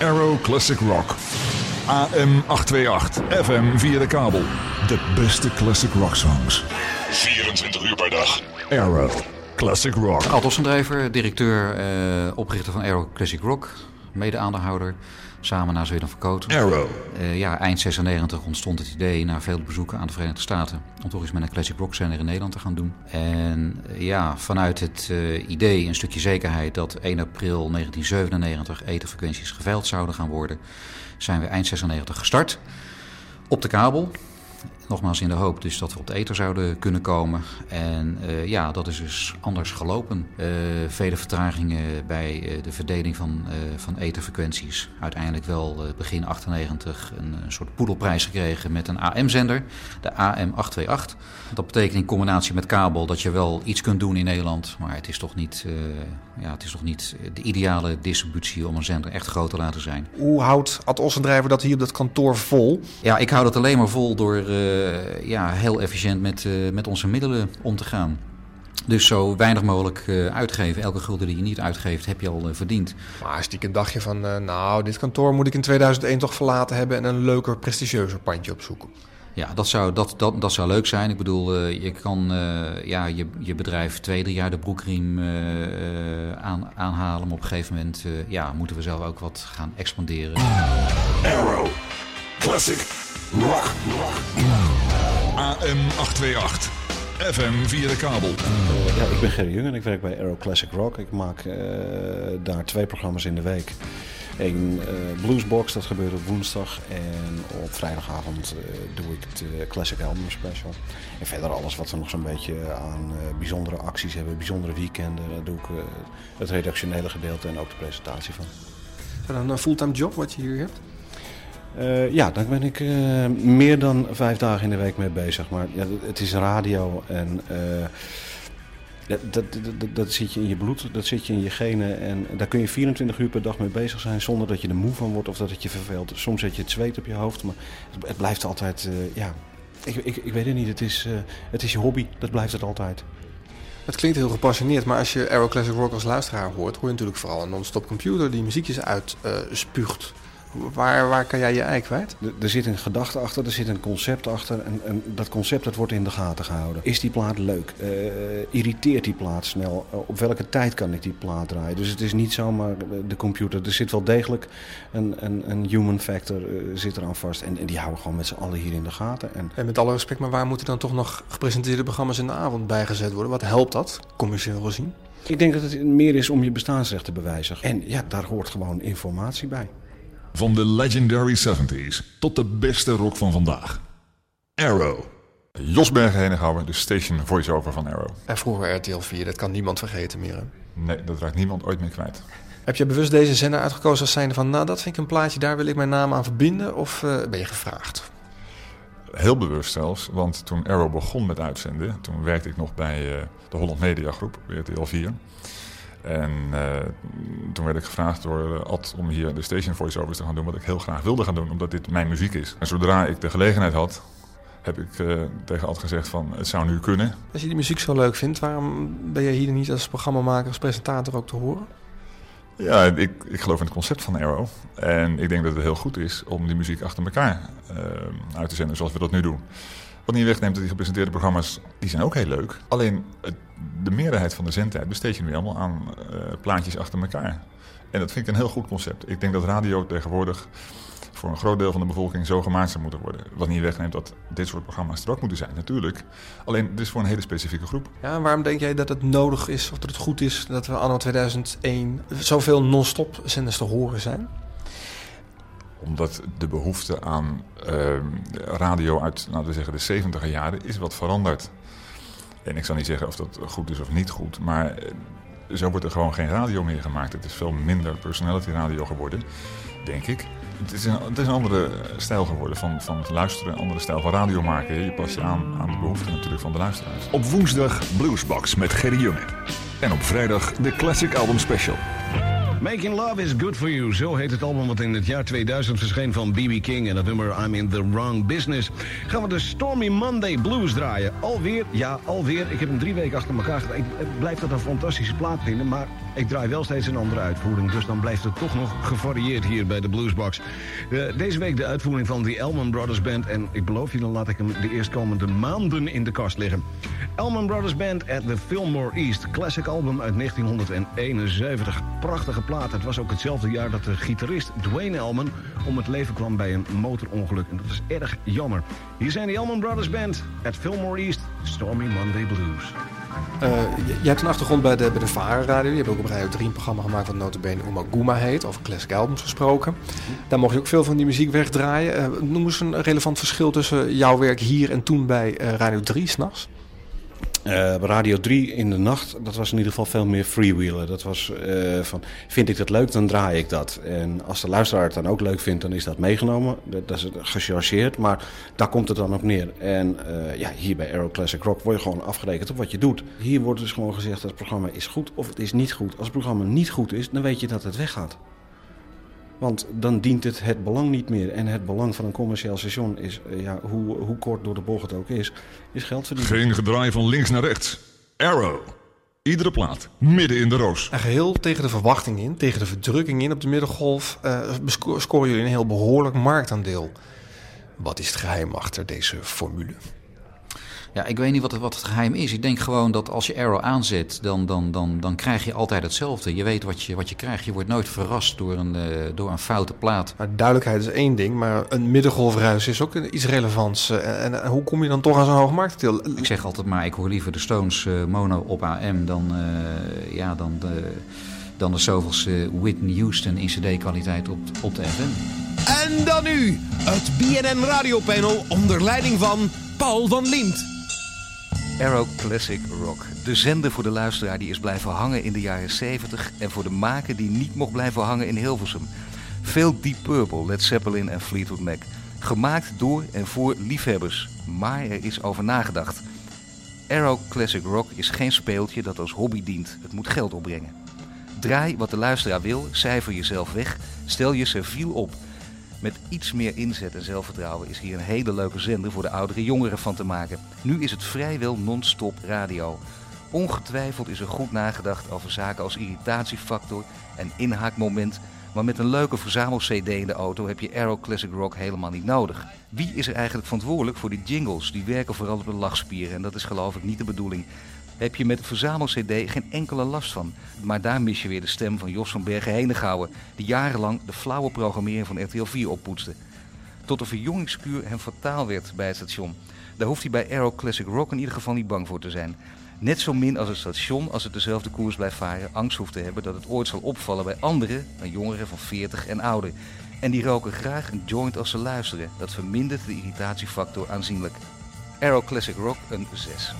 Arrow Classic Rock. AM 828, FM via de kabel. De beste classic rock songs. 24 uur per dag. Arrow Classic Rock. Altossendrijver, directeur, eh, oprichter van Arrow Classic Rock. Mede-aandeelhouder, samen naar Zweden Verkoot. Arrow. Eh, ja, eind 96 ontstond het idee na veel bezoeken aan de Verenigde Staten... om toch eens met een classic rock zender in Nederland te gaan doen. En eh, ja, vanuit het eh, idee, een stukje zekerheid... dat 1 april 1997 etherfrequenties geveild zouden gaan worden... zijn we eind 96 gestart op de kabel... Nogmaals in de hoop dus dat we op de ether zouden kunnen komen. En uh, ja, dat is dus anders gelopen. Uh, vele vertragingen bij uh, de verdeling van, van etherfrequenties. Uiteindelijk wel begin 98 een, een, soort poedelprijs gekregen met een AM-zender, de AM828. Dat betekent in combinatie met kabel dat je wel iets kunt doen in Nederland. Maar het is toch niet, ja, het is toch niet de ideale distributie om een zender echt groot te laten zijn. Hoe houdt Ad Ossendrijver dat hier op dat kantoor vol? Ja, ik hou dat alleen maar vol door ja, heel efficiënt met, uh, met onze middelen om te gaan. Dus zo weinig mogelijk uh, uitgeven. Elke gulden die je niet uitgeeft, heb je al verdiend. Maar stiekem dacht je van, nou, dit kantoor moet ik in 2001 toch verlaten hebben... en een leuker, prestigieuzer pandje opzoeken. Ja, dat zou, dat, dat, dat zou leuk zijn. Ik bedoel, uh, je kan uh, ja, je, je bedrijf twee, drie jaar de broekriem aan, aanhalen. Maar op een gegeven moment ja, moeten we zelf ook wat gaan expanderen. Arrow. Classic. Rock. AM 828. FM via de kabel. ja, ik ben Gerry Jung en ik werk bij Arrow Classic Rock. Ik maak daar twee programma's in de week. Een uh, bluesbox, dat gebeurt op woensdag. En op vrijdagavond uh, doe ik het uh, Classic Album Special. En verder alles wat we nog zo'n beetje aan bijzondere acties hebben, bijzondere weekenden. Daar doe ik het redactionele gedeelte en ook de presentatie van. Is dat een fulltime job wat je hier hebt? Uh, ja, daar ben ik uh, meer dan vijf dagen in de week mee bezig. Maar ja, het is radio en uh, dat, dat, dat, dat, zit je in je bloed, dat zit je in je genen. En daar kun je 24 uur per dag mee bezig zijn zonder dat je er moe van wordt of dat het je verveelt. Soms zet je het zweet op je hoofd, maar het, het blijft altijd, ja, ik, ik, ik, weet het niet, het is, het is je hobby, dat blijft het altijd. Het klinkt heel gepassioneerd, maar als je Aero Classic Rock als luisteraar hoort, hoor je natuurlijk vooral een non-stop computer die muziekjes uitspuugt. Waar, waar kan jij je ei kwijt? Er, er zit een gedachte achter, er zit een concept achter. En, en dat concept dat wordt in de gaten gehouden. Is die plaat leuk? Uh, irriteert die plaat snel? Uh, op welke tijd kan ik die plaat draaien? Dus het is niet zomaar de computer. Er zit wel degelijk een, een, een human factor uh, zit eraan vast. En, en, die houden gewoon met z'n allen hier in de gaten. En... en met alle respect, maar waar moeten dan toch nog gepresenteerde programma's in de avond bijgezet worden? Wat helpt dat, commercieel gezien? Ik denk dat het meer is om je bestaansrecht te bewijzen. En ja, daar hoort gewoon informatie bij. Van de legendary 70s tot de beste rock van vandaag. Arrow. Jos Bergen Henegouwer, de station voice-over van Arrow. En vroeger RTL 4, dat kan niemand vergeten meer. Hè? Nee, dat raakt niemand ooit meer kwijt. Heb je bewust deze zender uitgekozen als zijnde van... nou, dat vind ik een plaatje, daar wil ik mijn naam aan verbinden? Of uh, ben je gevraagd? Heel bewust zelfs, want toen Arrow begon met uitzenden... toen werkte ik nog bij uh, de Holland Media Groep, RTL 4... En uh, toen werd ik gevraagd door Ad om hier de station voiceovers te gaan doen, wat ik heel graag wilde gaan doen, omdat dit mijn muziek is. En zodra ik de gelegenheid had, heb ik uh, tegen Ad gezegd van het zou nu kunnen. Als je die muziek zo leuk vindt, waarom ben je hier niet als programmamaker, als presentator ook te horen? Ja, ik, ik geloof in het concept van Arrow. En ik denk dat het heel goed is om die muziek achter elkaar uh, uit te zenden zoals we dat nu doen. Wat niet wegneemt dat die gepresenteerde programma's, die zijn ook heel leuk. Alleen de meerderheid van de zendtijd besteed je nu allemaal aan uh, plaatjes achter elkaar. En dat vind ik een heel goed concept. Ik denk dat radio tegenwoordig voor een groot deel van de bevolking zo gemaakt zou moeten worden. Wat niet wegneemt dat dit soort programma's er ook moeten zijn, natuurlijk. Alleen, dit is voor een hele specifieke groep. Ja, waarom denk jij dat het nodig is, of dat het goed is, dat we anno 2001 zoveel non-stop zenders te horen zijn? Omdat de behoefte aan uh, radio uit, laten we zeggen, de 70 jaren is wat veranderd. En ik zal niet zeggen of dat goed is of niet goed, maar zo wordt er gewoon geen radio meer gemaakt. Het is veel minder personality radio geworden, denk ik. Het is een, het is een andere stijl geworden van, van luisteren, een andere stijl van radio maken. Je past je aan aan de behoeften natuurlijk van de luisteraars. Op woensdag Bluesbox met Gerry Junge. En op vrijdag de Classic Album Special. Making Love is Good For You. Zo heet het album wat in het jaar 2000 verscheen van B.B. King. En het nummer I'm in the Wrong Business. Gaan we de Stormy Monday Blues draaien. Alweer, ja, alweer. Ik heb hem drie weken achter elkaar gedaan. Ik blijf dat een fantastische plaat vinden. Maar ik draai wel steeds een andere uitvoering. Dus dan blijft het toch nog gevarieerd hier bij de Bluesbox. Uh, deze week de uitvoering van de Elman Brothers Band. En ik beloof je, dan laat ik hem de eerstkomende maanden in de kast liggen. Elman Brothers Band at the Fillmore East. Classic album uit 1971. Prachtige plaat. Het was ook hetzelfde jaar dat de gitarist Dwayne Elman om het leven kwam bij een motorongeluk. En dat is erg jammer. Hier zijn de Elman Brothers Band at Fillmore East. Stormy Monday Blues. Uh, je hebt een achtergrond bij de, bij de Vara Radio. Je hebt ook op Radio 3 een programma gemaakt wat notabene Umaguma heet. Over classic albums gesproken. Daar mocht je ook veel van die muziek wegdraaien. Uh, noem eens een relevant verschil tussen jouw werk hier en toen bij uh, Radio 3 s'nachts. Uh, Radio 3 in de nacht, dat was in ieder geval veel meer freewheelen. Dat was uh, van, vind ik dat leuk, dan draai ik dat. En als de luisteraar het dan ook leuk vindt, dan is dat meegenomen. Dat, is gechargeerd, maar daar komt het dan op neer. En uh, ja, hier bij Aero Classic Rock word je gewoon afgerekend op wat je doet. Hier wordt dus gewoon gezegd dat het programma is goed of het is niet goed. Als het programma niet goed is, dan weet je dat het weggaat. Want dan dient het het belang niet meer. En het belang van een commercieel station is, ja, hoe, hoe kort door de bocht het ook is, is geld verdienen. Geen gedraai van links naar rechts. Arrow. Iedere plaat, midden in de roos. En geheel tegen de verwachting in, tegen de verdrukking in op de middengolf, uh, scoren jullie een heel behoorlijk marktaandeel. Wat is het geheim achter deze formule? Ja, ik weet niet wat het, wat het geheim is. Ik denk gewoon dat als je Arrow aanzet, dan, dan, dan, dan krijg je altijd hetzelfde. Je weet wat je, wat je krijgt. Je wordt nooit verrast door een, uh, door een foute plaat. Maar duidelijkheid is één ding, maar een middengolfruis is ook iets relevants. Uh, en, en, hoe kom je dan toch aan zo'n hoog marktdeel? Ik zeg altijd maar, ik hoor liever de Stones uh, mono op AM dan, ja, dan de, dan de zoveelste Whitney Houston in cd-kwaliteit op, op de FM. En dan nu, het BNN Radiopanel onder leiding van Paul van Liemt. Arrow Classic Rock. De zender voor de luisteraar die is blijven hangen in de jaren 70 en voor de maker die niet mocht blijven hangen in Hilversum. Veel Deep Purple, Led Zeppelin en Fleetwood Mac. Gemaakt door en voor liefhebbers, maar er is over nagedacht. Arrow Classic Rock is geen speeltje dat als hobby dient. Het moet geld opbrengen. Draai wat de luisteraar wil, cijfer jezelf weg, stel je serviel op. Met iets meer inzet en zelfvertrouwen is hier een hele leuke zender voor de oudere jongeren van te maken. Nu is het vrijwel non-stop radio. Ongetwijfeld is er goed nagedacht over zaken als irritatiefactor en inhaakmoment. Maar met een leuke verzamel-CD in de auto heb je Aero Classic Rock helemaal niet nodig. Wie is er eigenlijk verantwoordelijk voor die jingles? Die werken vooral op de lachspieren en dat is geloof ik niet de bedoeling heb je met het verzamel-cd geen enkele last van. Maar daar mis je weer de stem van Jos van Bergen Henegouwen, die jarenlang de flauwe programmering van RTL 4 oppoetste. Tot de verjongingskuur hem fataal werd bij het station. Daar hoeft hij bij Aero Classic Rock in ieder geval niet bang voor te zijn. Net zo min als het station, als het dezelfde koers blijft varen, angst hoeft te hebben dat het ooit zal opvallen bij anderen, dan jongeren van 40 en ouder. En die roken graag een joint als ze luisteren. Dat vermindert de irritatiefactor aanzienlijk. Aero Classic Rock een 6.